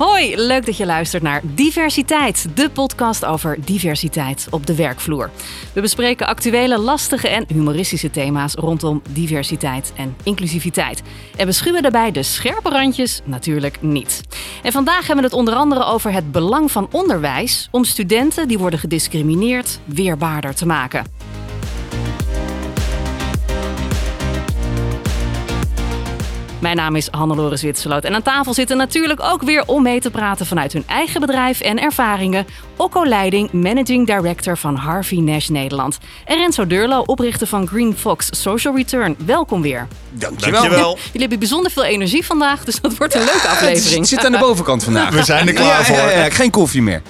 Hoi, leuk dat je luistert naar Diversiteit, de podcast over diversiteit op de werkvloer. We bespreken actuele, lastige en humoristische thema's rondom diversiteit en inclusiviteit. En we schuwen daarbij de scherpe randjes natuurlijk niet. En vandaag hebben we het onder andere over het belang van onderwijs om studenten die worden gediscrimineerd weerbaarder te maken. Mijn naam is Hannelore Zwitserloot en aan tafel zitten natuurlijk ook weer om mee te praten vanuit hun eigen bedrijf en ervaringen. Okko Leiding, Managing Director van Harvey Nash Nederland. En Renzo Deurlo, oprichter van Green Fox Social Return. Welkom weer. Dankjewel. Jullie hebben bijzonder veel energie vandaag, dus dat wordt een leuke aflevering. Het zit aan de bovenkant vandaag. We zijn er klaar voor. Ja, ja, ja, geen koffie meer.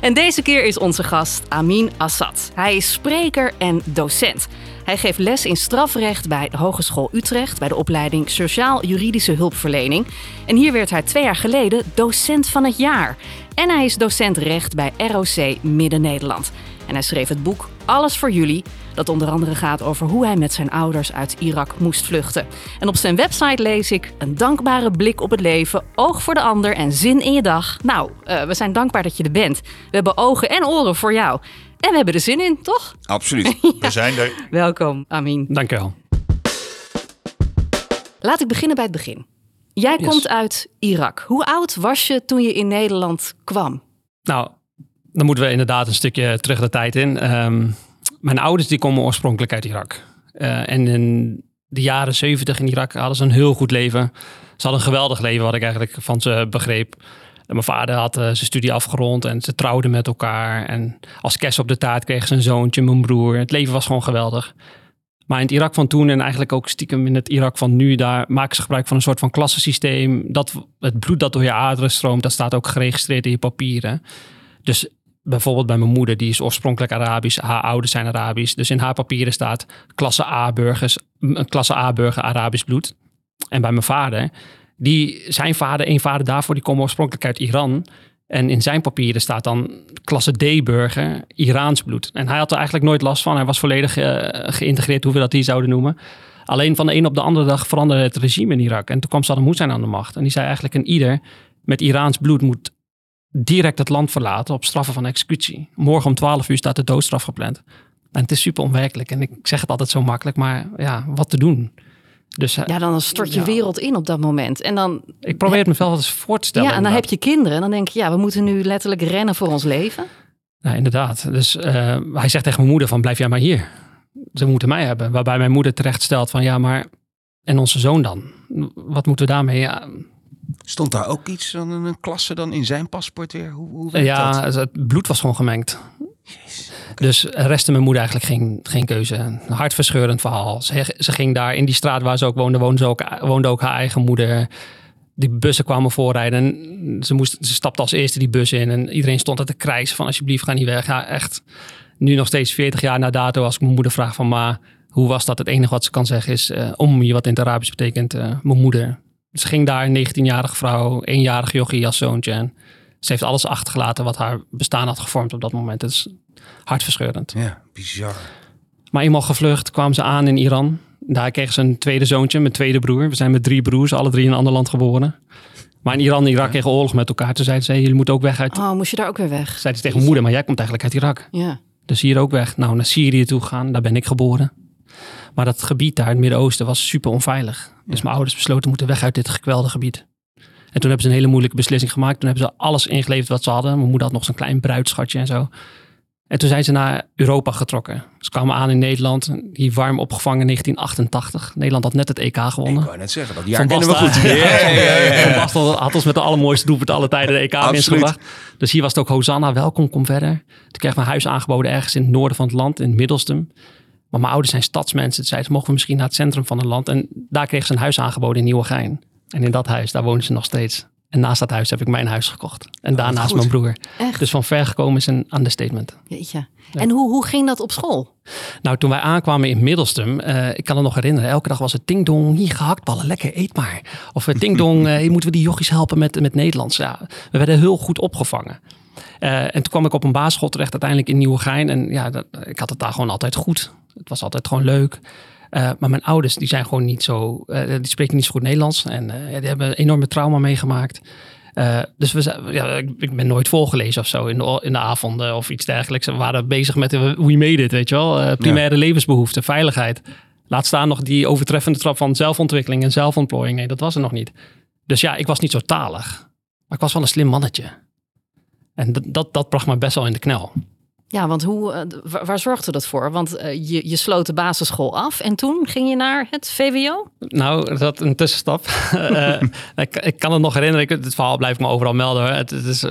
En deze keer is onze gast Amin Assad. Hij is spreker en docent. Hij geeft les in strafrecht bij de Hogeschool Utrecht bij de opleiding Sociaal-Juridische Hulpverlening. En hier werd hij twee jaar geleden docent van het jaar. En hij is docent recht bij ROC Midden-Nederland. En hij schreef het boek Alles voor jullie, dat onder andere gaat over hoe hij met zijn ouders uit Irak moest vluchten. En op zijn website lees ik een dankbare blik op het leven, oog voor de ander en zin in je dag. Nou, uh, we zijn dankbaar dat je er bent. We hebben ogen en oren voor jou. En we hebben er zin in, toch? Absoluut. We zijn er. Welkom, Amin. Dank je wel. Laat ik beginnen bij het begin. Jij Yes. komt uit Irak. Hoe oud was je toen je in Nederland kwam? Nou, dan moeten we inderdaad een stukje terug de tijd in. Ehm, mijn ouders die komen oorspronkelijk uit Irak. Eh, en in de jaren zeventig in Irak hadden ze een heel goed leven. Ze hadden een geweldig leven, wat ik eigenlijk van ze begreep. Mijn vader had eh, zijn studie afgerond en ze trouwden met elkaar. En als kerst op de taart kregen ze een zoontje, mijn broer. Het leven was gewoon geweldig. Maar in het Irak van toen en eigenlijk ook stiekem in het Irak van nu, daar maken ze gebruik van een soort van klassensysteem. Dat het bloed dat door je aderen stroomt, dat staat ook geregistreerd in je papieren. Dus bijvoorbeeld bij mijn moeder, die is oorspronkelijk Arabisch, haar ouders zijn Arabisch. Dus in haar papieren staat klasse A-burgers, een klasse A-burger Arabisch bloed. En bij mijn vader, die, zijn vader, een vader daarvoor, die komt oorspronkelijk uit Iran. En in zijn papieren staat dan klasse D-burger, Iraans bloed. En hij had er eigenlijk nooit last van. Hij was volledig eh, geïntegreerd, hoe we dat hier zouden noemen. Alleen van de een op de andere dag veranderde het regime in Irak. En toen kwam Saddam Hussein aan de macht. En die zei eigenlijk een ieder met Iraans bloed moet direct het land verlaten op straffen van executie. Morgen om 12 uur staat de doodstraf gepland. En het is super onwerkelijk. En ik zeg het altijd zo makkelijk, maar ja, wat te doen? Dus eh, Ja, dan stort je Ja. wereld in op dat moment. En dan, ik probeer het me wel eens voor te stellen. ja, en dan heb je kinderen. En dan denk je, ja, we moeten nu letterlijk rennen voor ons leven. Ja, inderdaad. Dus eh, hij zegt tegen mijn moeder van blijf jij maar hier. Ze moeten mij hebben. Waarbij mijn moeder terecht stelt van ja, maar en onze zoon dan? Wat moeten we daarmee? Ja, Stond daar ook iets van een klasse dan in zijn paspoort weer? Hoe, hoe werkt ja dat? het bloed was gewoon gemengd. Dus restte mijn moeder eigenlijk geen, geen keuze. Een hartverscheurend verhaal. Ze, ze ging daar in die straat waar ze ook woonde, woonde, ook, woonde ook haar eigen moeder. Die bussen kwamen voorrijden en ze, moest, ze stapte als eerste die bus in. En iedereen stond er te krijsen van alsjeblieft ga niet weg. Ja, echt. Nu nog steeds 40 jaar na dato als ik mijn moeder vraag van ma, hoe was dat? Het enige wat ze kan zeggen is eh om je wat in het Arabisch betekent eh, mijn moeder. Ze ging daar, een 19-jarige vrouw, eenjarig jochie als zoontje. Ze heeft alles achtergelaten wat haar bestaan had gevormd op dat moment. Is hartverscheurend. Ja, bizar. Maar eenmaal gevlucht kwamen ze aan in Iran. Daar kreeg ze een tweede zoontje, mijn tweede broer. We zijn met drie broers, alle drie in een ander land geboren. Maar in Iran en Irak kregen oorlog met elkaar. Toen zeiden ze, jullie moeten ook weg uit... Oh, moest je daar ook weer weg? Zeiden ze tegen mijn moeder, maar jij komt eigenlijk uit Irak. Ja. Dus hier ook weg. Nou, naar Syrië toe gaan, daar ben ik geboren. Maar dat gebied daar, het Midden-Oosten, was super onveilig. Dus mijn ouders besloten, moeten weg uit dit gekwelde gebied. En toen hebben ze een hele moeilijke beslissing gemaakt. Toen hebben ze alles ingeleverd wat ze hadden. Mijn moeder had nog zo'n klein bruidschatje en zo. En toen zijn ze naar Europa getrokken. Ze kwamen aan in Nederland, hier warm opgevangen in 1988. Nederland had net het EK Ik gewonnen. wou net zeggen, dat jaar kennen we goed. Ja, ja, ja. Van had ons met de allermooiste doelpunt alle tijden de EK Absoluut. winst gebracht. Dus hier was het ook Hosanna, welkom, kom verder. Toen kreeg ik mijn huis aangeboden ergens in het noorden van het land, in Middelstum. Maar mijn ouders zijn stadsmensen. Zeiden ze, mogen we misschien naar het centrum van het land? En daar kreeg ze een huis aangeboden in Nieuwegein. En in dat huis, daar wonen ze nog steeds. En naast dat huis heb ik mijn huis gekocht. En daarnaast goed. mijn broer. Echt? Dus van ver gekomen is een understatement. Jeetje. En hoe, hoe ging dat op school? Nou, toen wij aankwamen in Middelstum, eh, ik kan het nog herinneren, elke dag was het ding dong, hier gehaktballen, lekker, eet maar. Of ding dong, hier moeten we die jochies helpen met, met Nederlands. Ja, we werden heel goed opgevangen. Eh, en toen kwam ik op een basisschool terecht, uiteindelijk in Nieuwegein. En ja, dat, ik had het daar gewoon altijd goed. Het was altijd gewoon leuk. Eh, maar mijn ouders, die zijn gewoon niet zo, eh, die spreken niet zo goed Nederlands. En eh, die hebben een enorme trauma meegemaakt. Dus we, ja, ik, ik ben nooit voorgelezen of zo in de, in de avonden of iets dergelijks. We waren bezig met we made it, weet je wel. Primaire levensbehoeften, veiligheid. Laat staan nog die overtreffende trap van zelfontwikkeling en zelfontplooiing. Nee, dat was er nog niet. Dus ja, ik was niet zo talig. Maar ik was wel een slim mannetje. En dat, dat, dat bracht me best wel in de knel. Ja, want hoe, eh, waar, waar zorgde dat voor? Want eh, je, je sloot de basisschool af en toen ging je naar het VWO? Nou, dat een tussenstap. Eh, ik, ik kan het nog herinneren. Ik, het verhaal blijf ik me overal melden. Hoor. Het, het, is,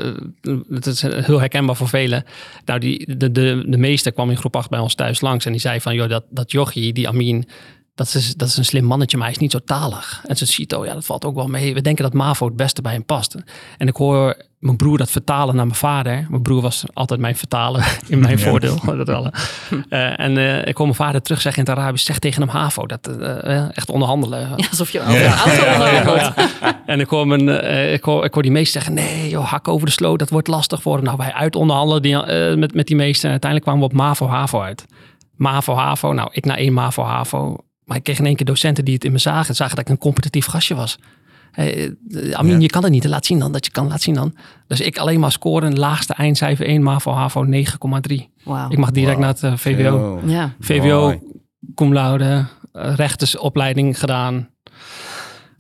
het is heel herkenbaar voor velen. Nou, die, de, de, de meester kwam in groep 8 bij ons thuis langs. En die zei van, joh, dat, dat jochie, die Amin... Dat is, dat is een slim mannetje, maar hij is niet zo talig. En zijn CITO, ja, dat valt ook wel mee. We denken dat MAVO het beste bij hem past. En ik hoor mijn broer dat vertalen naar mijn vader. Mijn broer was altijd mijn vertaler in mijn voordeel. Dat wel. Uh, en uh, ik hoor mijn vader terug zeggen in het Arabisch, zeg tegen hem HAVO. Dat uh, echt onderhandelen. Ja, alsof je over ja. Ja, En ik hoor, mijn, ik, hoor, ik hoor die meester zeggen, nee joh, hak over de sloot, dat wordt lastig voor hem. Nou, wij uit onderhandelen die, met, met die meester. En uiteindelijk kwamen we op MAVO, HAVO uit. MAVO, HAVO, nou ik naar één MAVO, HAVO. Maar ik kreeg in één keer docenten die het in me zagen. Zagen dat ik een competitief gastje was. Hey, Amin, ja. je kan het niet. Laat zien dan dat je kan. Laat zien dan. Dus ik alleen maar scoren. Laagste eindcijfer 1, MAVO, HAVO 9,3. Wow. Ik mag direct Wow. naar het uh, VWO. Ja. VWO, cum laude, uh, rechtersopleiding gedaan.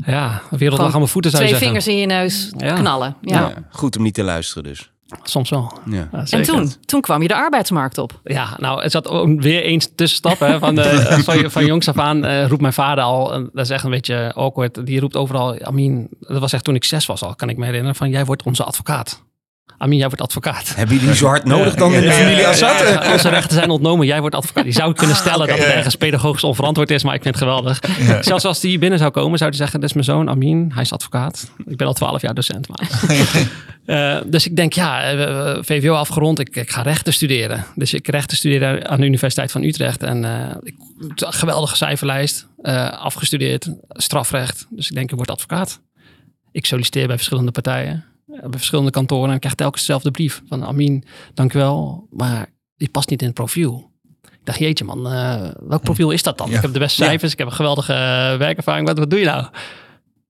Ja, de wereld lag aan mijn voeten zou Twee je zeggen. vingers in je neus Ja. knallen. Ja. Ja, Goed om niet te luisteren dus. Soms wel. Ja. Ja, En toen, toen kwam je de arbeidsmarkt op. Ja, nou, het zat ook weer eens tussenstap. Hè, van, de, van, van jongs af aan eh, roept mijn vader al, en dat is echt een beetje awkward, die roept overal, Amin, dat was echt toen ik zes was al, kan ik me herinneren, van jij wordt onze advocaat. Amin, jij wordt advocaat. Hebben jullie zo hard nodig dan in de familie ja, Assad? ja, Onze rechten zijn ontnomen, jij wordt advocaat. Je zou kunnen stellen oké, dat het ja. ergens pedagogisch onverantwoord is, maar ik vind het geweldig. Zelfs als die binnen zou komen, zou hij zeggen, dit is mijn zoon Amin, hij is advocaat. Ik ben al twaalf jaar docent. Maar. Eh, dus ik denk, ja, eh, VWO afgerond, ik, ik ga rechten studeren. Dus ik rechten studeren aan de Universiteit van Utrecht. En eh, ik, geweldige cijferlijst, eh, afgestudeerd, strafrecht. Dus ik denk, ik word advocaat. Ik solliciteer bij verschillende partijen, bij verschillende kantoren. En ik krijg telkens dezelfde brief van Amin, dank u wel, maar die past niet in het profiel. Ik dacht, jeetje man, eh, welk profiel is dat dan? Ja. Ik heb de beste cijfers, ik heb een geweldige eh, werkervaring. Wat, wat doe je nou?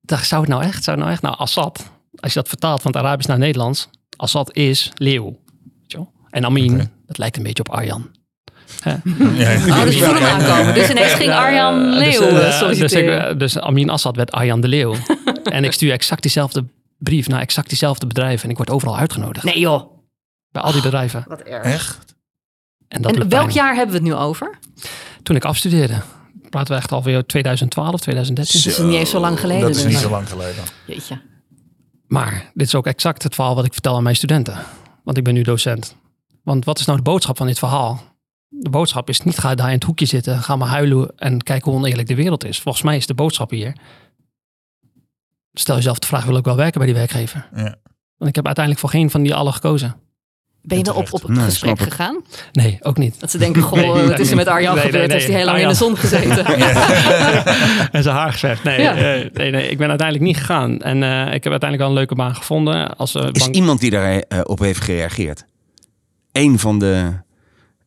Ik dacht, zou het nou echt? Zou het nou echt? Nou, Assad, als je dat vertaalt van het Arabisch naar het Nederlands, Assad is leeuw. Weet je wel? En Amin, dat lijkt een beetje op Arjan. Ja, ja. Oh, dus voelde hem aankomen. Dus ineens ging Arjan Ja, Leeuw dus, eh. Dus, ik, dus Amin Assad werd Arjan de Leeuw. en ik stuur exact diezelfde brief naar exact diezelfde bedrijven. En ik word overal uitgenodigd. Nee joh, Bij al die bedrijven. wat erg. Echt? En, dat En welk pijn. jaar hebben we het nu over? Toen ik afstudeerde. Praten we echt alweer 2012, 2013. Dat is niet eens zo lang geleden. Dat is dus. niet zo lang geleden. Jeetje. Maar dit is ook exact het verhaal wat ik vertel aan mijn studenten. Want ik ben nu docent. Want wat is nou de boodschap van dit verhaal? De boodschap is niet ga daar in het hoekje zitten, ga maar huilen en kijken hoe oneerlijk de wereld is. Volgens mij is de boodschap hier. Stel jezelf de vraag, wil ik wel werken bij die werkgever? Ja. Want ik heb uiteindelijk voor geen van die allen gekozen. Ben je wel op, op het Nee, gesprek gegaan? Nee, ook niet. Dat ze denken, goh, wat is er met Arjan Nee, nee, gebeurd? nee. Heeft hij heel lang in de zon gezeten? en zijn haar. Nee, Ja. eh, nee, nee, ik ben uiteindelijk niet gegaan. En eh, ik heb uiteindelijk wel een leuke baan gevonden. Als, eh, Is iemand die daarop op heeft gereageerd? Eén van de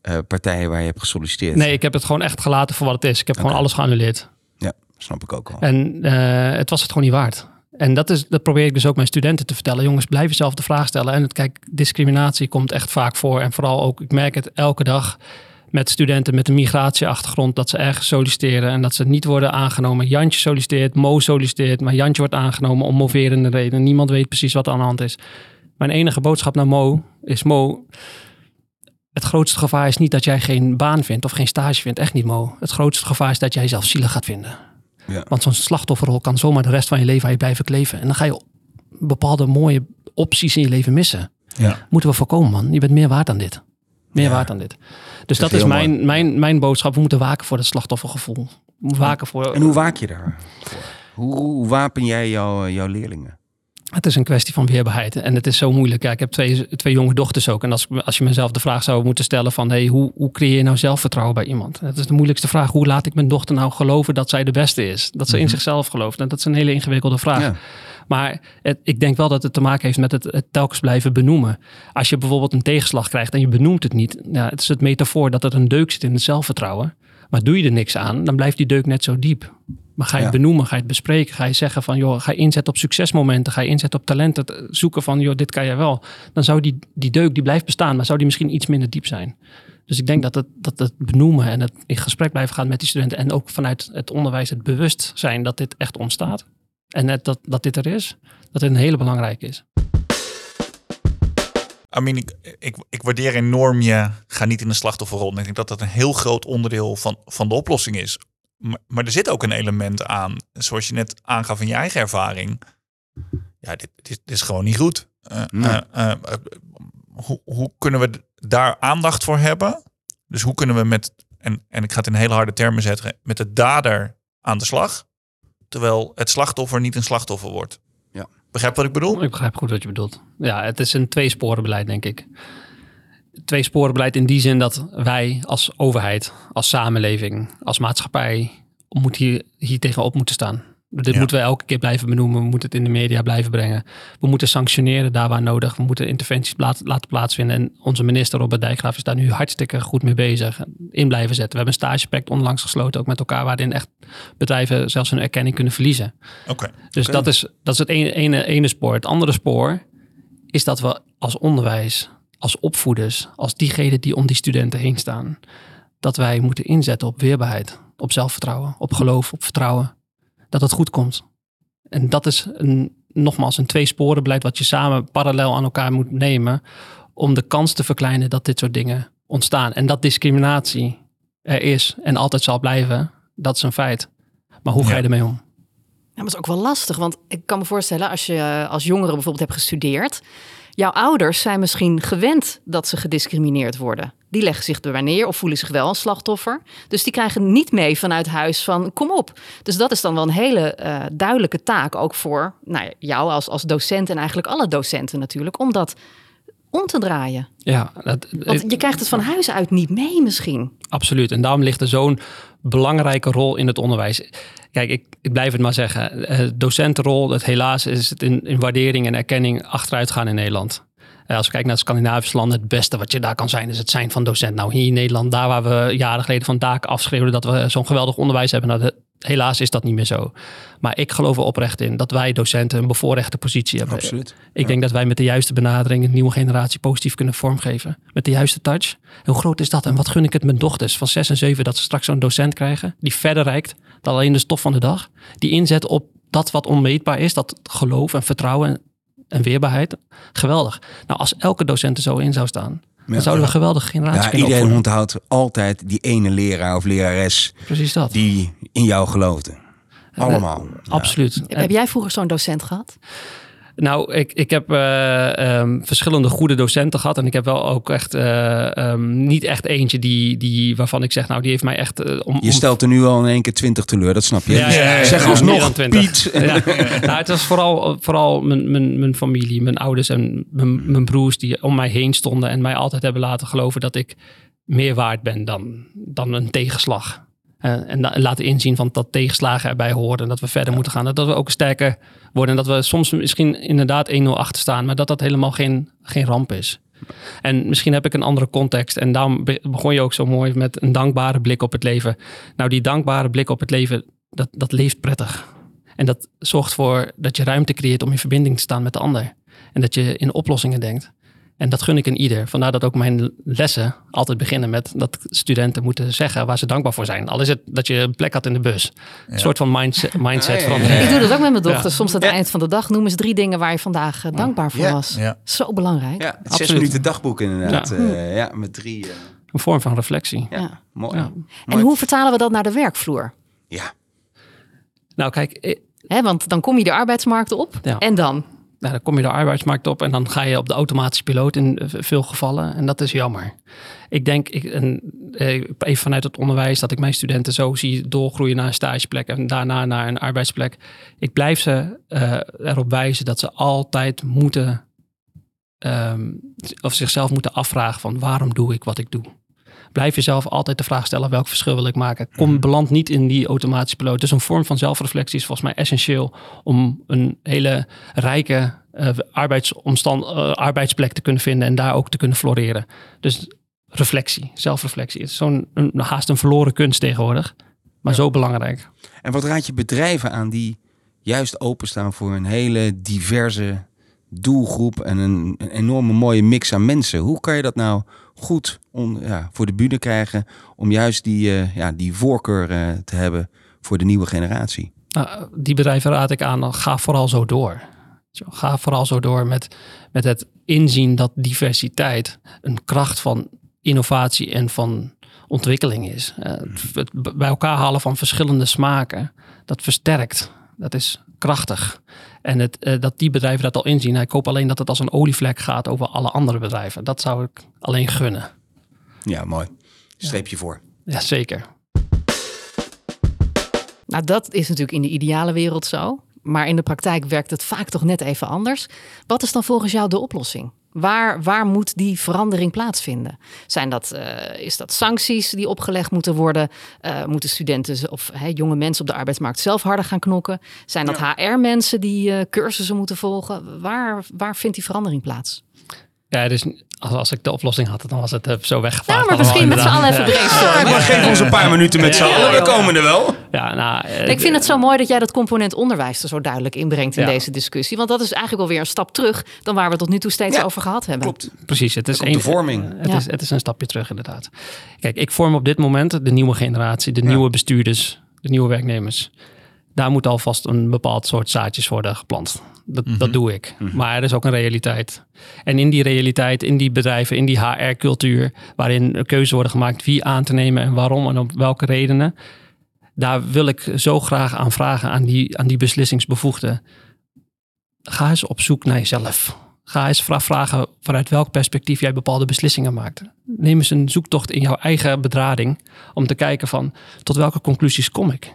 eh, partijen waar je hebt gesolliciteerd? Nee, ik heb het gewoon echt gelaten voor wat het is. Ik heb gewoon alles geannuleerd. Ja, snap ik ook al. En eh, het was het gewoon niet waard. En dat, is, dat probeer ik dus ook mijn studenten te vertellen. Jongens, blijf jezelf de vraag stellen. En het, kijk, discriminatie komt echt vaak voor. En vooral ook, ik merk het elke dag met studenten met een migratieachtergrond. Dat ze ergens solliciteren en dat ze niet worden aangenomen. Jantje solliciteert, Mo solliciteert. Maar Jantje wordt aangenomen om moverende redenen. Niemand weet precies wat aan de hand is. Mijn enige boodschap naar Mo is Mo... Het grootste gevaar is niet dat jij geen baan vindt of geen stage vindt. Echt niet, Mo. Het grootste gevaar is dat jij jezelf zielig gaat vinden. Ja. Want zo'n slachtofferrol kan zomaar de rest van je leven aan je blijven kleven. En dan ga je bepaalde mooie opties in je leven missen. Ja. Moeten we voorkomen, man. Je bent meer waard dan dit. Meer Ja. waard dan dit. Dus Dat dat is mijn, mijn, mijn boodschap. We moeten waken voor het slachtoffergevoel. Waken voor... En hoe waak je daar? Hoe, hoe wapen jij jouw, jouw leerlingen? Het is een kwestie van weerbaarheid. En het is zo moeilijk. Ja, ik heb twee, twee jonge dochters ook. En als, als je mezelf de vraag zou moeten stellen van... Hey, hoe, hoe creëer je nou zelfvertrouwen bij iemand? Dat is de moeilijkste vraag. Hoe laat ik mijn dochter nou geloven dat zij de beste is? Dat ze in zichzelf gelooft. En dat is een hele ingewikkelde vraag. Ja. Maar het, ik denk wel dat het te maken heeft met het, het telkens blijven benoemen. Als je bijvoorbeeld een tegenslag krijgt en je benoemt het niet. Ja, het is het metafoor dat er een deuk zit in het zelfvertrouwen. Maar doe je er niks aan, dan blijft die deuk net zo diep. Maar ga je Ja. het benoemen, ga je het bespreken, ga je zeggen van joh, ga je inzetten op succesmomenten, ga je inzetten op talenten, zoeken van joh, dit kan jij wel. Dan zou die, die deuk, die blijft bestaan, maar zou die misschien iets minder diep zijn. Dus ik denk dat het, dat het benoemen en het in gesprek blijven gaan met die studenten en ook vanuit het onderwijs het bewust zijn dat dit echt ontstaat. En net dat, dat dit er is, dat dit een hele belangrijke is. Amin, ik, ik, ik waardeer enorm je ga niet in de slachtofferrol. En ik denk dat dat een heel groot onderdeel van, van de oplossing is. Maar, maar er zit ook een element aan, zoals je net aangaf in je eigen ervaring. Ja, dit, dit, dit is gewoon niet goed. Nee. eh, eh, eh, hoe, hoe kunnen we daar aandacht voor hebben? Dus hoe kunnen we met, en, en ik ga het in hele harde termen zetten, met de dader aan de slag, terwijl het slachtoffer niet een slachtoffer wordt? Ja. Begrijp wat ik bedoel? Ik begrijp goed wat je bedoelt. Ja, het is een tweesporenbeleid, denk ik. Tweesporenbeleid in die zin dat wij als overheid, als samenleving, als maatschappij moet hier, hier tegenop moeten staan. Dit Ja. moeten we elke keer blijven benoemen. We moeten het in de media blijven brengen. We moeten sanctioneren daar waar nodig. We moeten interventies laten, laten plaatsvinden. En onze minister Robert Dijkgraaf is daar nu hartstikke goed mee bezig. In blijven zetten. We hebben een stagepact onlangs gesloten, ook met elkaar, waarin echt bedrijven zelfs hun erkenning kunnen verliezen. Oké. Dus dat, is, dat is het ene, ene, ene spoor. Het andere spoor is dat we als onderwijs, als opvoeders, als diegenen die om die studenten heen staan, dat wij moeten inzetten op weerbaarheid, op zelfvertrouwen, op geloof, op vertrouwen. Dat het goed komt. En dat is een, nogmaals een tweesporenbeleid wat je samen parallel aan elkaar moet nemen om de kans te verkleinen dat dit soort dingen ontstaan. En dat discriminatie er is en altijd zal blijven, dat is een feit. Maar hoe ga je Ja. ermee om? Ja, maar het is ook wel lastig, want ik kan me voorstellen als je eh, als jongere bijvoorbeeld hebt gestudeerd, jouw ouders zijn misschien gewend dat ze gediscrimineerd worden. Die leggen zich erbij neer of voelen zich wel een slachtoffer. Dus die krijgen niet mee vanuit huis van kom op. Dus dat is dan wel een hele eh, duidelijke taak ook voor nou, jou als, als docent en eigenlijk alle docenten natuurlijk, om dat om te draaien. Ja, dat, Want je krijgt het van huis uit niet mee misschien. Absoluut. En daarom ligt er zo'n belangrijke rol in het onderwijs. Kijk, ik, ik blijf het maar zeggen. Eh, docentenrol, het helaas is het in, in waardering en erkenning achteruit gaan in Nederland. Eh, als we kijken naar Scandinavische landen, het beste wat je daar kan zijn, is het zijn van docent. Nou, hier in Nederland, daar waar we jaren geleden van daken afschreeuwden dat we zo'n geweldig onderwijs hebben, nou, de- helaas is dat niet meer zo. Maar ik geloof er oprecht in dat wij docenten een bevoorrechte positie hebben. Absoluut. Ik denk dat wij met de juiste benadering een nieuwe generatie positief kunnen vormgeven. Met de juiste touch. En hoe groot is dat? En wat gun ik het mijn dochters van 6 en 7 dat ze straks zo'n docent krijgen die verder reikt dan alleen de stof van de dag. Die inzet op dat wat onmeetbaar is, dat geloof en vertrouwen en, en weerbaarheid. Geweldig. Nou, als elke docent er zo in zou staan, dan zouden we een geweldige generatie Ja, kunnen iedereen opvoeden. onthoudt altijd die ene leraar of lerares Precies dat. die in jou geloofde. Allemaal. Absoluut. Heb jij vroeger zo'n docent gehad? Nou, ik, ik heb eh, ehm, verschillende goede docenten gehad. En ik heb wel ook echt eh, ehm, niet echt eentje die, die, waarvan ik zeg, nou, die heeft mij echt eh, om. Je stelt er nu al in één keer twintig teleur, dat snap je. Ja, ja, ja, zeg alsnog, meer dan 20. Piet. Ja. nou, het was vooral, vooral mijn, mijn, mijn familie, mijn ouders en mijn, mijn broers die om mij heen stonden en mij altijd hebben laten geloven dat ik meer waard ben dan, dan een tegenslag. Eh, en laten inzien van dat tegenslagen erbij horen en dat we verder moeten gaan. Dat we ook sterker worden en dat we soms misschien inderdaad 1-0 achter staan, maar dat dat helemaal geen, geen ramp is. En misschien heb ik een andere context. En daarom be- begon je ook zo mooi met een dankbare blik op het leven. Nou, die dankbare blik op het leven, dat, dat leeft prettig. En dat zorgt voor dat je ruimte creëert om in verbinding te staan met de ander. En dat je in oplossingen denkt. En dat gun ik in ieder. Vandaar dat ook mijn lessen altijd beginnen met dat studenten moeten zeggen waar ze dankbaar voor zijn. Al is het dat je een plek had in de bus. Een soort van mindset, mindset Ah, ja, ja, verandering. Ik doe dat ook met mijn dochter. Ja. Soms aan het eind van de dag noemen ze drie dingen waar je vandaag eh, dankbaar voor Ja. was. Ja. Zo belangrijk. Ja, het zes Absoluut. minuten dagboek inderdaad. Ja. Ja, ja met drie. eh, Een vorm van reflectie. ja, Ja. mooi. Ja. En Mooi. hoe vertalen we dat naar de werkvloer? Ja, Nou, kijk, Hè, want dan kom je de arbeidsmarkt op Ja. en dan? Nou, dan kom je de arbeidsmarkt op en dan ga je op de automatische piloot in eh, veel gevallen. En dat is jammer. Ik denk, ik, eh, even vanuit het onderwijs, dat ik mijn studenten zo zie doorgroeien naar een stageplek en daarna naar een arbeidsplek. Ik blijf ze eh, erop wijzen dat ze altijd moeten, ehm, of zichzelf moeten afvragen van waarom doe ik wat ik doe. Blijf jezelf altijd de vraag stellen welk verschil wil ik maken. Kom, beland niet in die automatische piloot. Dus een vorm van zelfreflectie is volgens mij essentieel om een hele rijke eh, arbeidsomstand, eh, arbeidsplek te kunnen vinden en daar ook te kunnen floreren. Dus reflectie, zelfreflectie. Het is zo'n een, haast een verloren kunst tegenwoordig, maar zo belangrijk. En wat raad je bedrijven aan die juist openstaan voor een hele diverse doelgroep en een, enorme mooie mix aan mensen? Hoe kan je dat nou goed ja, voor de bühne krijgen om juist die, eh, ja, die voorkeur eh, te hebben voor de nieuwe generatie? Nou, die bedrijven raad ik aan, ga vooral zo door. Ga vooral zo door met, met het inzien dat diversiteit een kracht van innovatie en van ontwikkeling is. Eh, het, het bij elkaar halen van verschillende smaken, dat versterkt. Dat is krachtig. En het, eh, dat die bedrijven dat al inzien. Ik hoop alleen dat het als een olievlek gaat over alle andere bedrijven. Dat zou ik alleen gunnen. Ja, mooi. Streepje voor. Ja, zeker. Nou, dat is natuurlijk in de ideale wereld zo. Maar in de praktijk werkt het vaak toch net even anders. Wat is dan volgens jou de oplossing? Waar, waar moet die verandering plaatsvinden? Zijn dat, eh, is dat sancties die opgelegd moeten worden? Eh, moeten studenten of hey, jonge mensen op de arbeidsmarkt zelf harder gaan knokken? Zijn dat HR-mensen die eh, cursussen moeten volgen? Waar, waar vindt die verandering plaats? Ja, dus als, als ik de oplossing had, dan was het eh, zo weggevaagd. Nou, maar allemaal misschien met z'n allen even Ja. brainstormen. Maar geef ons een paar minuten met z'n Ja, allen. We ja, ja. komen er wel. Ja, nou, eh, Ik vind het zo mooi dat jij dat component onderwijs er zo duidelijk inbrengt in Ja. deze discussie. Want dat is eigenlijk wel weer een stap terug dan waar we tot nu toe steeds Ja, over gehad hebben. Klopt. Precies, het is, de een- vorming. eh, Het, Ja. is, het is een stapje terug inderdaad. Kijk, ik vorm op dit moment de nieuwe generatie, de nieuwe bestuurders, de nieuwe werknemers. Daar moet alvast een bepaald soort zaadjes worden geplant. Dat, dat doe ik. Maar er is ook een realiteit. En in die realiteit, in die bedrijven, in die HR-cultuur, waarin keuzes worden gemaakt wie aan te nemen en waarom en op welke redenen. Daar wil ik zo graag aan vragen aan die, aan die beslissingsbevoegden. Ga eens op zoek naar jezelf. Ga eens vra- vragen vanuit welk perspectief jij bepaalde beslissingen maakt. Neem eens een zoektocht in jouw eigen bedrading om te kijken van tot welke conclusies kom ik.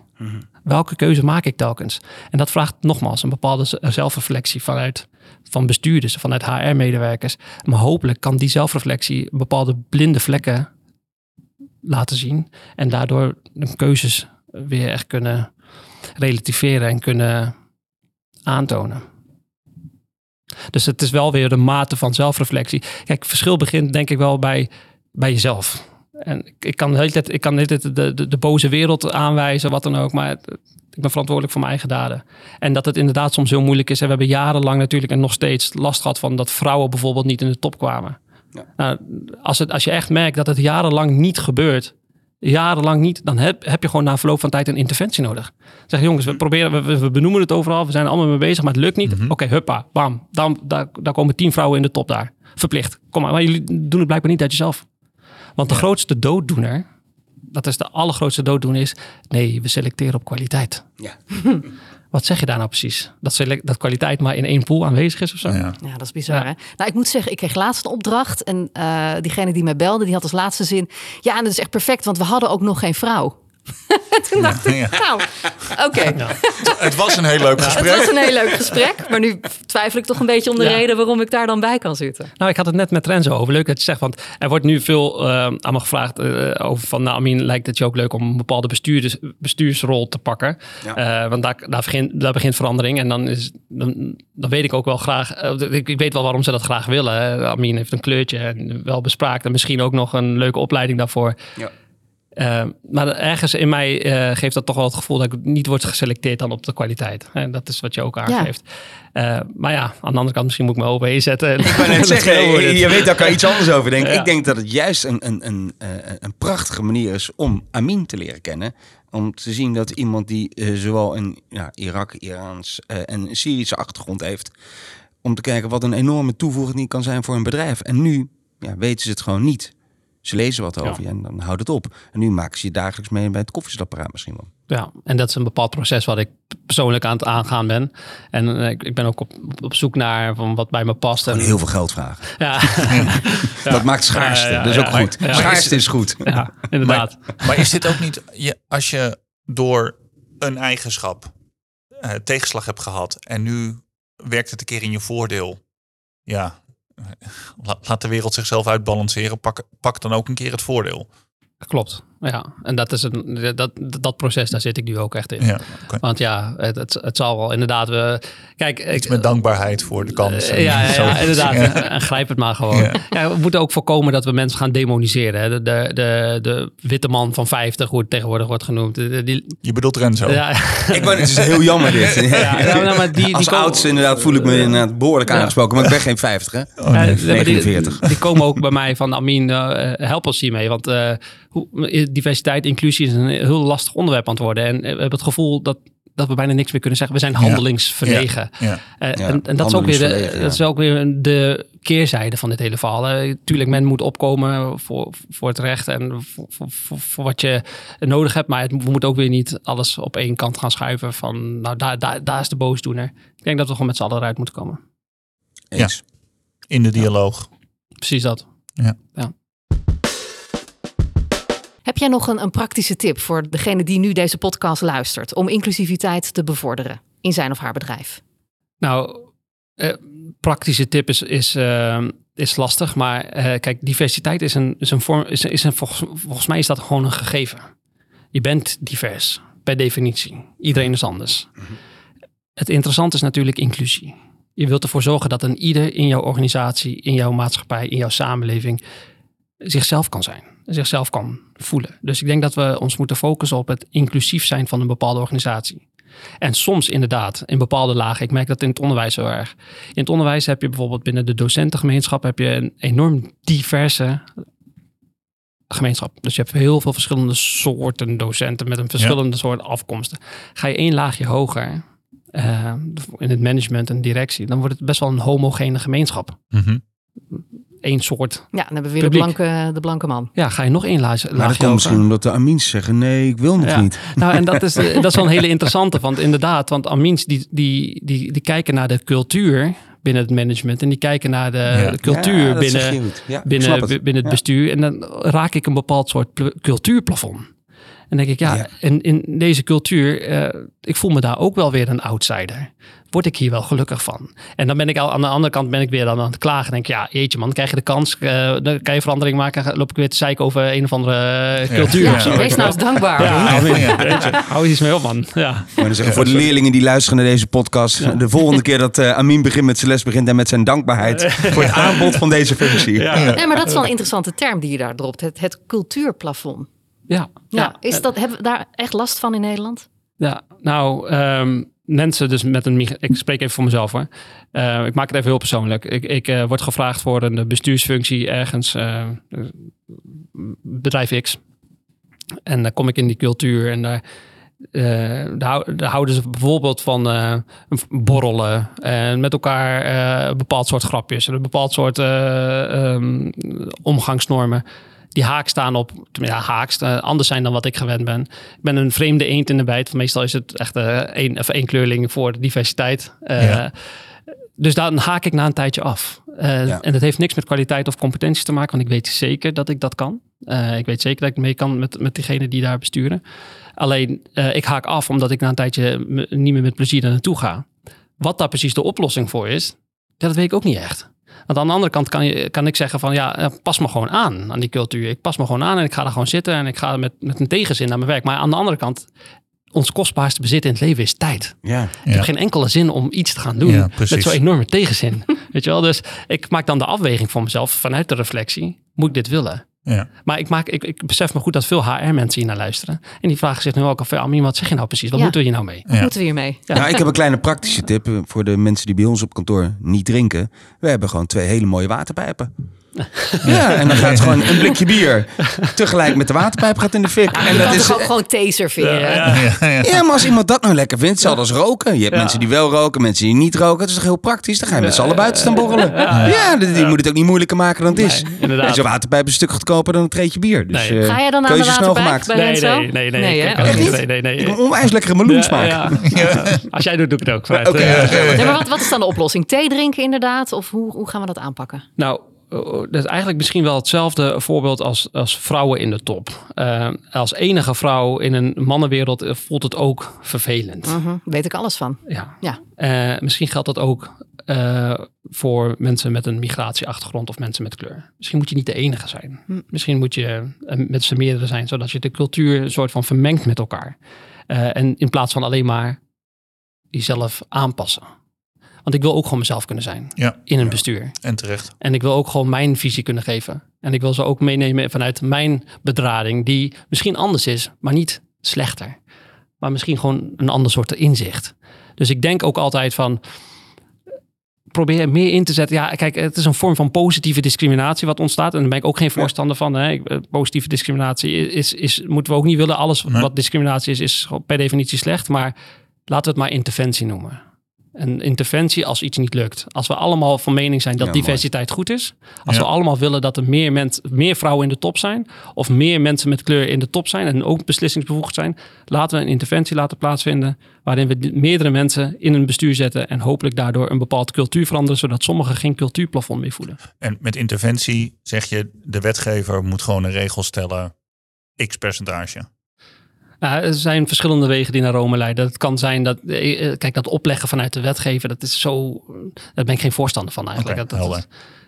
Welke keuze maak ik telkens? En dat vraagt nogmaals een bepaalde zelfreflectie vanuit van bestuurders, vanuit HR-medewerkers. Maar hopelijk kan die zelfreflectie bepaalde blinde vlekken laten zien en daardoor de keuzes weer echt kunnen relativeren en kunnen aantonen. Dus het is wel weer de mate van zelfreflectie. Kijk, verschil begint denk ik wel bij, bij jezelf. En ik, ik kan de hele tijd, ik kan de, de, de, de boze wereld aanwijzen, wat dan ook. Maar het- ik ben verantwoordelijk voor mijn eigen daden. En dat het inderdaad soms heel moeilijk is. En we hebben jarenlang natuurlijk en nog steeds last gehad van dat vrouwen bijvoorbeeld niet in de top kwamen. Ja. Nou, als, het, als je echt merkt dat het jarenlang niet gebeurt, jarenlang niet, dan heb, heb je gewoon na verloop van tijd een interventie nodig. Zeg jongens, we proberen, we- we, benoemen het overal, we zijn er allemaal mee bezig, maar het lukt niet. Oké, huppa, bam, dan, daar, daar komen tien vrouwen in de top daar. Verplicht. Kom maar, maar jullie doen het blijkbaar niet uit jezelf. Want de grootste dooddoener, dat is de allergrootste dooddoener, is nee, we selecteren op kwaliteit. Ja. Wat zeg je daar nou precies? Dat, select, dat kwaliteit maar in één pool aanwezig is of zo? Ja. Ja, dat is bizar. Ja. Hè? Nou, ik moet zeggen, ik kreeg laatst een opdracht. En eh, diegene die mij belde, die had als laatste zin... Ja, en dat is echt perfect, want we hadden ook nog geen vrouw. Toen dacht ik, Ja. nou, oké. Het was een heel leuk Het gesprek. was een heel leuk gesprek. Maar nu twijfel ik toch een beetje om de Ja. reden waarom ik daar dan bij kan zitten. Nou, ik had het net met Renzo over. Leuk dat je zegt, want er wordt nu veel eh, aan me gevraagd eh, over van, nou, Amin, lijkt het je ook leuk om een bepaalde bestuurders, bestuursrol te pakken? Ja. Eh, want daar, daar, begint, daar begint verandering en dan, is, dan, dan weet ik ook wel graag, ik, ik weet wel waarom ze dat graag willen. hè. Amin heeft een kleurtje en wel bespraakt en misschien ook nog een leuke opleiding daarvoor. Ja. Eh, maar ergens in mij eh, geeft dat toch wel het gevoel dat ik niet word geselecteerd dan op de kwaliteit. En dat is wat je ook aangeeft. Eh, maar ja, aan de andere kant misschien moet ik me open inzetten. Ik net zeggen, je weet dat ik er iets anders over denk. Ja. Ik denk dat het juist een, een, een, eh, een prachtige manier is om Amin te leren kennen. Om te zien dat iemand die eh, zowel een ja, Irak, Iraans eh, en een Syrische achtergrond heeft. Om te kijken wat een enorme toevoeging die kan zijn voor een bedrijf. En nu ja, weten ze het gewoon niet. Ze lezen wat over je en dan houdt het op. En nu maken ze je dagelijks mee bij het koffiezetapparaat misschien wel. Ja, en dat is een bepaald proces wat ik persoonlijk aan het aangaan ben. En eh, ik, ik ben ook op, op zoek naar van wat bij me past. En, heel veel geld vragen. ja, Dat maakt schaarste. Ja, ja, dat is ook ja. goed. Schaarste is goed. ja, inderdaad. Maar is dit ook niet, je, als je door een eigenschap eh, tegenslag hebt gehad en nu werkt het een keer in je voordeel, ja, laat de wereld zichzelf uitbalanceren, pak, pak dan ook een keer het voordeel. Klopt. Ja. En dat, is een, dat, dat proces, daar zit ik nu ook echt in. Ja. Want ja, het, het, het zal wel inderdaad... We, kijk, ik, Iets met dankbaarheid voor de kans. Ja, ja, inderdaad. Ja. En grijp het maar gewoon. Ja. Ja. we moeten ook voorkomen dat we mensen gaan demoniseren. Hè. De, de, de, de witte man van 50, hoe het tegenwoordig wordt genoemd. Die, die- Je bedoelt Renzo. ja, Ik ben, het is heel jammer dit. ja, nou, nou, maar die, die Als oudste inderdaad voel ik me inderdaad behoorlijk aangesproken. Maar ik ben geen 50 hè. Oh, nee. Ja, nee, maar die, 49. die komen ook bij mij van Amin, eh, help ons hiermee. Want eh, hoe, diversiteit, inclusie is een heel lastig onderwerp aan het worden. En we hebben het gevoel dat, dat we bijna niks meer kunnen zeggen. We zijn handelingsverlegen. Ja. Eh, Ja, en, en dat is ook weer, de, ja. dat is ook weer de keerzijde van dit hele verhaal. Eh, tuurlijk, men moet opkomen voor, voor het recht en voor, voor, wat je nodig hebt. Maar het, we moeten ook weer niet alles op één kant gaan schuiven van, nou, daar, daar, daar is de boosdoener. Ik denk dat we gewoon met z'n allen eruit moeten komen. Eens. In de dialoog. Precies dat. Heb jij nog een, een praktische tip voor degene die nu deze podcast luistert om inclusiviteit te bevorderen in zijn of haar bedrijf? Nou, eh, praktische tip is, is, eh, is lastig. Maar eh, kijk, diversiteit is een, is een vorm. Is, is een, volgens, volgens mij is dat gewoon een gegeven. Je bent divers, per definitie. Iedereen is anders. Het interessante is natuurlijk inclusie. Je wilt ervoor zorgen dat een ieder in jouw organisatie, in jouw maatschappij, in jouw samenleving zichzelf kan zijn. Zichzelf kan voelen. Dus ik denk dat we ons moeten focussen op het inclusief zijn van een bepaalde organisatie. En soms inderdaad, in bepaalde lagen, ik merk dat in het onderwijs heel erg. In het onderwijs heb je bijvoorbeeld binnen de docentengemeenschap heb je een enorm diverse gemeenschap. Dus je hebt heel veel verschillende soorten docenten met een verschillende soort afkomsten. Ga je één laagje hoger eh, in het management en directie, dan wordt het best wel een homogene gemeenschap. Mhm. Eén soort. Ja, dan hebben we weer de blanke, de blanke man. Ja, ga je nog één laagje, Maar dat komt misschien omdat de Amins zeggen, nee, ik wil nog Ja. niet. Nou, en dat is, eh, dat is wel een hele interessante. Want inderdaad, want Amins die, die, die, die kijken naar de cultuur binnen het management. En die kijken naar de, Ja. de cultuur Ja, binnen. Ja, binnen, het. binnen het Ja. bestuur. En dan raak ik een bepaald soort pl- cultuurplafond. En denk ik, ja, Ja. In, in deze cultuur, eh, ik voel me daar ook wel weer een outsider. Word ik hier wel gelukkig van? En dan ben ik al aan de andere kant ben ik weer dan aan het klagen. Denk ik, ja, jeetje man, dan krijg je de kans, eh, dan kan je verandering maken. Loop ik weer te zeiken over een of andere eh, cultuur. Ja, of zo. wees nou eens dankbaar. Ja, Amin. weet je, hou eens iets mee op, man. Ja. Maar dan zeggen, voor de leerlingen die luisteren naar deze podcast, de volgende keer dat Amin begint met zijn les, begint hij met zijn dankbaarheid voor het aanbod van deze functie. Nee, maar dat is wel een interessante term die je daar dropt. Het, het cultuurplafond. Ja, Ja, is dat, hebben we daar echt last van in Nederland? Ja, nou, ehm, mensen dus met een... Ik spreek even voor mezelf hoor. Eh, ik maak het even heel persoonlijk. Ik, ik eh, word gevraagd voor een bestuursfunctie ergens, eh, bedrijf X. En dan kom ik in die cultuur en daar, daar, hou- daar houden ze bijvoorbeeld van borrelen en met elkaar een bepaald soort grapjes en een bepaald soort eh, ehm, omgangsnormen. Die haak staan op, ja, haaks, eh, anders zijn dan wat ik gewend ben. Ik ben een vreemde eend in de bijt. Meestal is het echt eh, één, of één kleurling voor diversiteit. Eh, Ja. Dus dan haak ik na een tijdje af. Ja. En dat heeft niks met kwaliteit of competentie te maken, want ik weet zeker dat ik dat kan. Ik weet zeker dat ik mee kan met, met diegenen die daar besturen. Alleen, ik haak af omdat ik na een tijdje niet meer met plezier naartoe ga. Wat daar precies de oplossing voor is, dat weet ik ook niet echt. Want aan de andere kant kan, je, kan ik zeggen van ja, eh, pas me gewoon aan aan die cultuur. Ik pas me gewoon aan en ik ga daar gewoon zitten en ik ga met, met een tegenzin naar mijn werk. Maar aan de andere kant, ons kostbaarste bezit in het leven is tijd. Ja. Ik Ja. heb geen enkele zin om iets te gaan doen Ja, met zo'n enorme tegenzin. Weet je wel? Dus ik maak dan de afweging voor mezelf vanuit de reflectie. Moet ik dit willen? Ja. Maar ik, maak, ik, ik besef me goed dat veel HR-mensen hier naar luisteren. En die vragen zich nu ook af, ja, Amin, wat zeg je nou precies? Wat Ja. moeten we hier nou mee? Wat Ja. moeten we hiermee? Nou, ik heb een kleine praktische tip eh, voor de mensen die bij ons op kantoor niet drinken. We hebben gewoon twee hele mooie waterpijpen. Ja, en dan gaat gewoon een blikje bier tegelijk met de waterpijp gaat in de fik. En je dat kan is, toch ook gewoon thee serveren? Ja, ja. ja, maar als iemand dat nou lekker vindt, hetzelfde als roken. Je hebt mensen die wel roken, mensen die niet roken. Het is toch heel praktisch? Dan ga je met z'n allen buiten staan borrelen. Ja, die, moet het ook niet moeilijker maken dan het is. En zo'n waterpijp is een stuk goedkoper dan een treetje bier. Dus Nee. eh, Ga jij dan aan de waterpijp gemaakt. bij Nee, nee, nee, nee. Nee, ik Echt nee, niet? nee, nee, nee. Ik heb een onwijs lekkere meloensmaak. Ja, ja. Als jij doet, doe ik het ook. Eh, maar wat, wat is dan de oplossing? Thee drinken inderdaad? Of hoe, hoe gaan we dat aanpakken? Nou, dat is eigenlijk misschien wel hetzelfde voorbeeld als, als vrouwen in de top. Eh, als enige vrouw in een mannenwereld eh, voelt het ook vervelend. Mhm, Weet ik alles van. Ja. Ja. Eh, misschien geldt dat ook voor mensen met een migratieachtergrond of mensen met kleur. Misschien moet je niet de enige zijn. Hm. Misschien moet je met z'n meerdere zijn, zodat je de cultuur een soort van vermengt met elkaar. En in plaats van alleen maar jezelf aanpassen. Want ik wil ook gewoon mezelf kunnen zijn Ja. in een Ja. bestuur. En terecht. En ik wil ook gewoon mijn visie kunnen geven. En ik wil ze ook meenemen vanuit mijn bedrading, die misschien anders is, maar niet slechter. Maar misschien gewoon een ander soort inzicht. Dus ik denk ook altijd van. Probeer meer in te zetten. Ja, kijk, het is een vorm van positieve discriminatie wat ontstaat. En daar ben ik ook geen voorstander van. Hè. Eh, Positieve discriminatie is, is, moeten we ook niet willen. Alles Nee. wat discriminatie is, is per definitie slecht. Maar laten we het maar interventie noemen. Een interventie als iets niet lukt. Als we allemaal van mening zijn dat Ja, mooi. diversiteit goed is. Als Ja. we allemaal willen dat er meer, mens, meer vrouwen in de top zijn. Of meer mensen met kleur in de top zijn. En ook beslissingsbevoegd zijn. Laten we een interventie laten plaatsvinden. Waarin we meerdere mensen in een bestuur zetten. En hopelijk daardoor een bepaald cultuur veranderen. Zodat sommigen geen cultuurplafond meer voelen. En met interventie zeg je, de wetgever moet gewoon een regel stellen, x percentage. Nou, er zijn verschillende wegen die naar Rome leiden. Het kan zijn dat, eh, eh, kijk, dat opleggen vanuit de wetgever, dat is zo, daar ben ik geen voorstander van eigenlijk. Dat, dat, helder.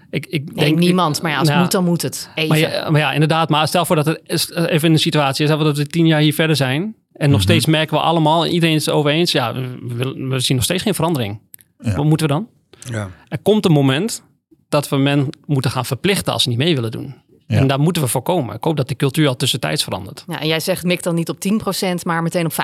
ik, ik Nee, denk, niemand. Maar ja, als het Ja. moet, dan moet het. Even. Maar ja, maar ja, inderdaad. Maar stel voor dat het is- eh, even in een situatie is, dat we tien jaar hier verder zijn. En nog Mhm. steeds merken we allemaal, iedereen is het over eens. Ja, we, we- we zien nog steeds geen verandering. Ja. Wat moeten we dan? Ja. Er komt een moment dat we men moeten gaan verplichten als ze niet mee willen doen. Ja. En daar moeten we voorkomen. Ik hoop dat de cultuur al tussentijds verandert. Ja, en jij zegt mik dan niet op 10%, maar meteen op 50%.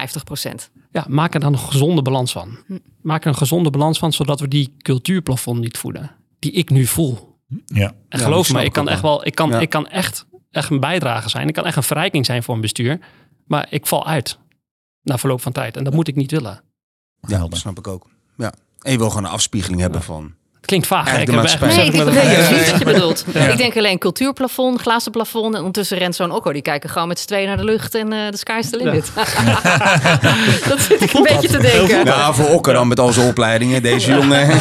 Ja, maak er dan een gezonde balans van. Hm. Maak er een gezonde balans van, zodat we die cultuurplafond niet voeden. Die ik nu voel. Ja, En geloof me, ik kan echt wel. ik kan, Ja. ik kan echt, echt een bijdrage zijn. Ik kan echt een verrijking zijn voor een bestuur. Maar ik val uit na verloop van tijd. En dat moet ik niet willen. ja, dat snap ik ook. Ja. En je wil gewoon een afspiegeling hebben van... Klinkt vaag. Eigenlijk Ik heb. Nee, weet wat je bedoelt. Ja. Ik denk alleen cultuurplafond, glazen plafond. En ondertussen rent zo'n Okko. Die kijken gewoon met z'n tweeën naar de lucht en eh de sky's the limit. dat zit ik een beetje te denken. Nou, voor Okker dan met al zijn opleidingen. Deze jongen...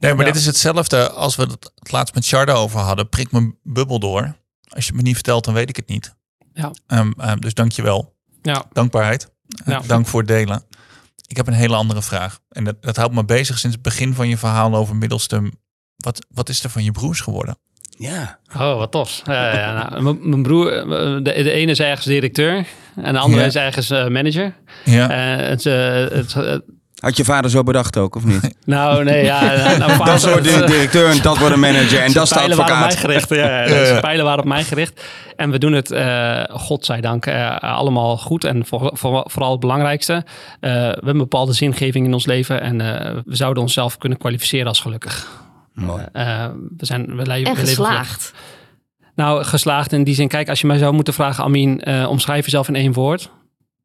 Nee, maar Ja. dit is hetzelfde als we het laatst met Sharda over hadden. Prik mijn bubbel door. Als je het me niet vertelt, dan weet ik het niet. Ja. Ehm, ehm, dus dank je wel. Ja, Dankbaarheid. Ja. Dank voor het delen. Ik heb een hele andere vraag. En dat, dat houdt me bezig sinds het begin van je verhaal over Middelstum. Wat, wat is er van je broers geworden? Ja. Oh, wat tof. Ja, ja, nou, mijn- broer, eh, de, de ene is ergens directeur en de andere Ja. is ergens eh, manager. Ja. Eh, het, het, Had je vader zo bedacht ook, of niet? nou, nee, ja. nou, nou, Dat wordt de directeur en dat wordt een manager en dat is de pijlen waren op mij advocaat. gericht. Ja, ja, Ja, ja. de pijlen waren op mij gericht. En we doen het, eh godzijdank, eh allemaal goed. En voor, voor- vooral het belangrijkste, eh, we hebben een bepaalde zingeving in ons leven. En eh, we zouden onszelf kunnen kwalificeren als gelukkig. Mooi. Eh, we zijn, we leven, En we geslaagd. Nou, geslaagd in die zin. Kijk, als je mij zou moeten vragen, Amin, eh, omschrijf jezelf in één woord.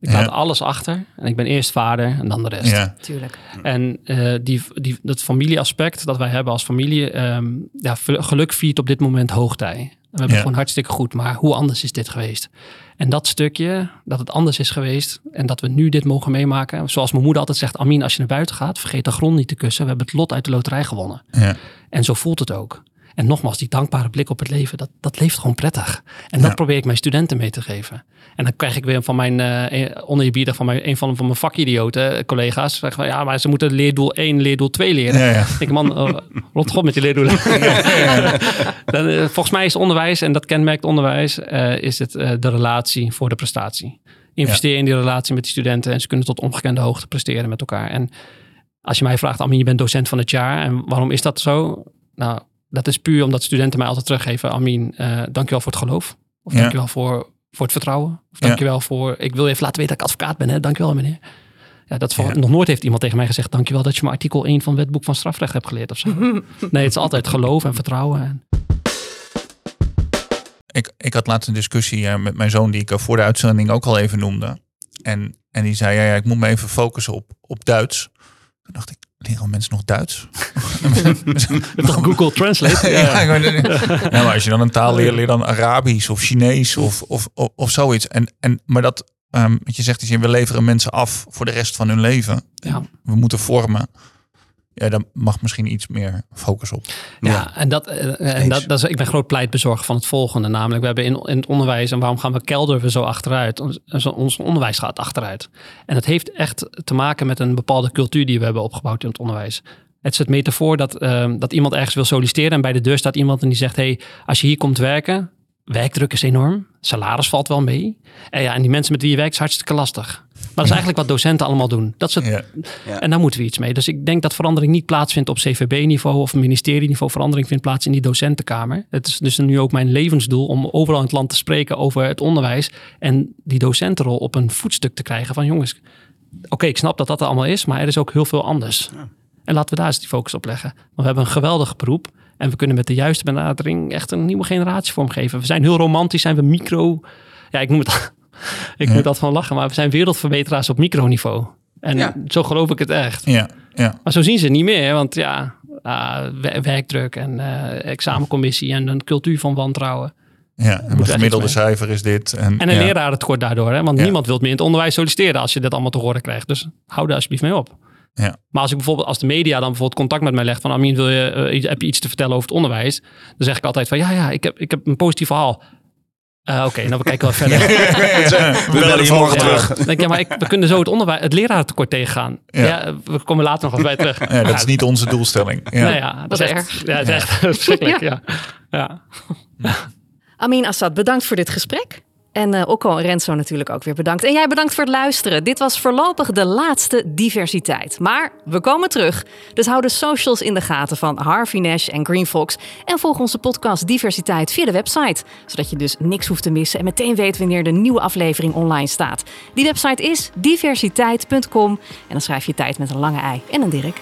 Ik Ja. laat alles achter. En ik ben eerst vader en dan de rest. ja. Tuurlijk. En eh, die, die, dat familieaspect dat wij hebben als familie, ehm, ja, geluk viert op dit moment hoogtij. We hebben het gewoon hartstikke goed, maar hoe anders is dit geweest? En dat stukje, dat het anders is geweest en dat we nu dit mogen meemaken. Zoals mijn moeder altijd zegt, Amin, als je naar buiten gaat, vergeet de grond niet te kussen. We hebben het lot uit de loterij gewonnen. ja. En zo voelt het ook. En nogmaals, die dankbare blik op het leven, dat, dat leeft gewoon prettig. En dat probeer ik mijn studenten mee te geven. En dan krijg ik weer van mijn uh, oneerbiedig van mijn, een van, van mijn vakidioten, eh, collega's. Zeggen van, ja, maar ze moeten leerdoel 1, leerdoel 2 leren. Ja, ja. Ik denk, man, uh, rot god met je leerdoelen. Dan, uh, volgens mij is onderwijs, en dat kenmerkt onderwijs, is het de relatie voor de prestatie. Investeer in die relatie met die studenten en ze kunnen tot ongekende hoogte presteren met elkaar. En als je mij vraagt, Amin, je bent docent van het jaar. En waarom is dat zo? Nou, dat is puur omdat studenten mij altijd teruggeven. Amin, uh, dankjewel voor het geloof. Of Ja. dankjewel voor, voor het vertrouwen. Of dankjewel ja. voor, ik wil je even laten weten dat ik advocaat ben. Hè? Dankjewel meneer. Ja, dat ja. nog nooit heeft iemand tegen mij gezegd, dankjewel dat je me artikel 1 van het wetboek van strafrecht hebt geleerd of zo. nee, het is altijd geloof en vertrouwen. En... Ik, ik had laatst een discussie uh, met mijn zoon die ik voor de uitzending ook al even noemde. En, en die zei, ja, ja, ik moet me even focussen op, op Duits. Toen dacht ik, leren mensen nog Duits? Toch Google Translate? ja, ja. ja, maar als je dan een taal leert, leer dan Arabisch of Chinees of, of, of, of zoiets. En, en, maar dat, um, wat je zegt, is we leveren mensen af voor de rest van hun leven. Ja. We moeten vormen. Ja, daar mag misschien iets meer focus op. Ja, Ja. en, dat, eh, en dat, dat is, ik ben groot pleitbezorger van het volgende. Namelijk, we hebben in, in het onderwijs, en waarom gaan we kelderen we zo achteruit? Ons, ons onderwijs gaat achteruit. En dat heeft echt te maken met een bepaalde cultuur die we hebben opgebouwd in het onderwijs. Het is het metafoor dat, ehm, dat iemand ergens wil solliciteren en bij de deur staat iemand en die zegt, hey, als je hier komt werken, werkdruk is enorm, salaris valt wel mee. En, ja, en die mensen met wie je werkt is hartstikke lastig. Maar dat is eigenlijk wat docenten allemaal doen. Dat is het, Ja. Ja. En daar moeten we iets mee. Dus ik denk dat verandering niet plaatsvindt op CVB-niveau of ministerieniveau. Verandering vindt plaats in die docentenkamer. Het is dus nu ook mijn levensdoel om overal in het land te spreken over het onderwijs. En die docentenrol op een voetstuk te krijgen van jongens. Oké, ik snap dat dat er allemaal is, maar er is ook heel veel anders. En laten we daar eens die focus op leggen. Want we hebben een geweldig beroep. En we kunnen met de juiste benadering echt een nieuwe generatie vormgeven. We zijn heel romantisch, zijn we micro. Ja, ik noem het. Ik moet dat van lachen, maar we zijn wereldverbeteraars op microniveau. En Ja. zo geloof ik het echt. Ja, ja. Maar zo zien ze het niet meer, want ja, ah, wer- werkdruk en eh, examencommissie en een cultuur van wantrouwen. ja. En echt gemiddelde cijfer is dit. En, En een ja. lerarentekort daardoor, hè? want Ja. niemand wil meer in het onderwijs solliciteren als je dit allemaal te horen krijgt. Dus hou daar alsjeblieft mee op. Ja. Maar als ik bijvoorbeeld, als de media dan bijvoorbeeld contact met mij legt van Amin, wil je, eh, heb je iets te vertellen over het onderwijs? Dan zeg ik altijd van ja, ja, ik heb, ik heb een positief verhaal. Eh, Oké, nou we kijken wel verder. We bellen je morgen Ja, terug. denk ja, maar ik, we kunnen zo het, onderwijs, het lerarentekort tegengaan. Ja. Ja. we komen later nog wat bij terug. Ja, dat is niet onze doelstelling. Ja. Nou ja, dat, is ja, het is echt verschrikkelijk. Ja. Ja. Amin Assad, bedankt voor dit gesprek. En eh Okko en Renzo natuurlijk ook weer bedankt. En jij bedankt voor het luisteren. Dit was voorlopig de laatste diversiteit. Maar we komen terug. Dus hou de socials in de gaten van Harvey Nash en Green Fox. En volg onze podcast Diversiteit via de website. Zodat je dus niks hoeft te missen en meteen weet wanneer de nieuwe aflevering online staat. Die website is diversiteit.com. En dan schrijf je tijd met een lange ei en een Dirk.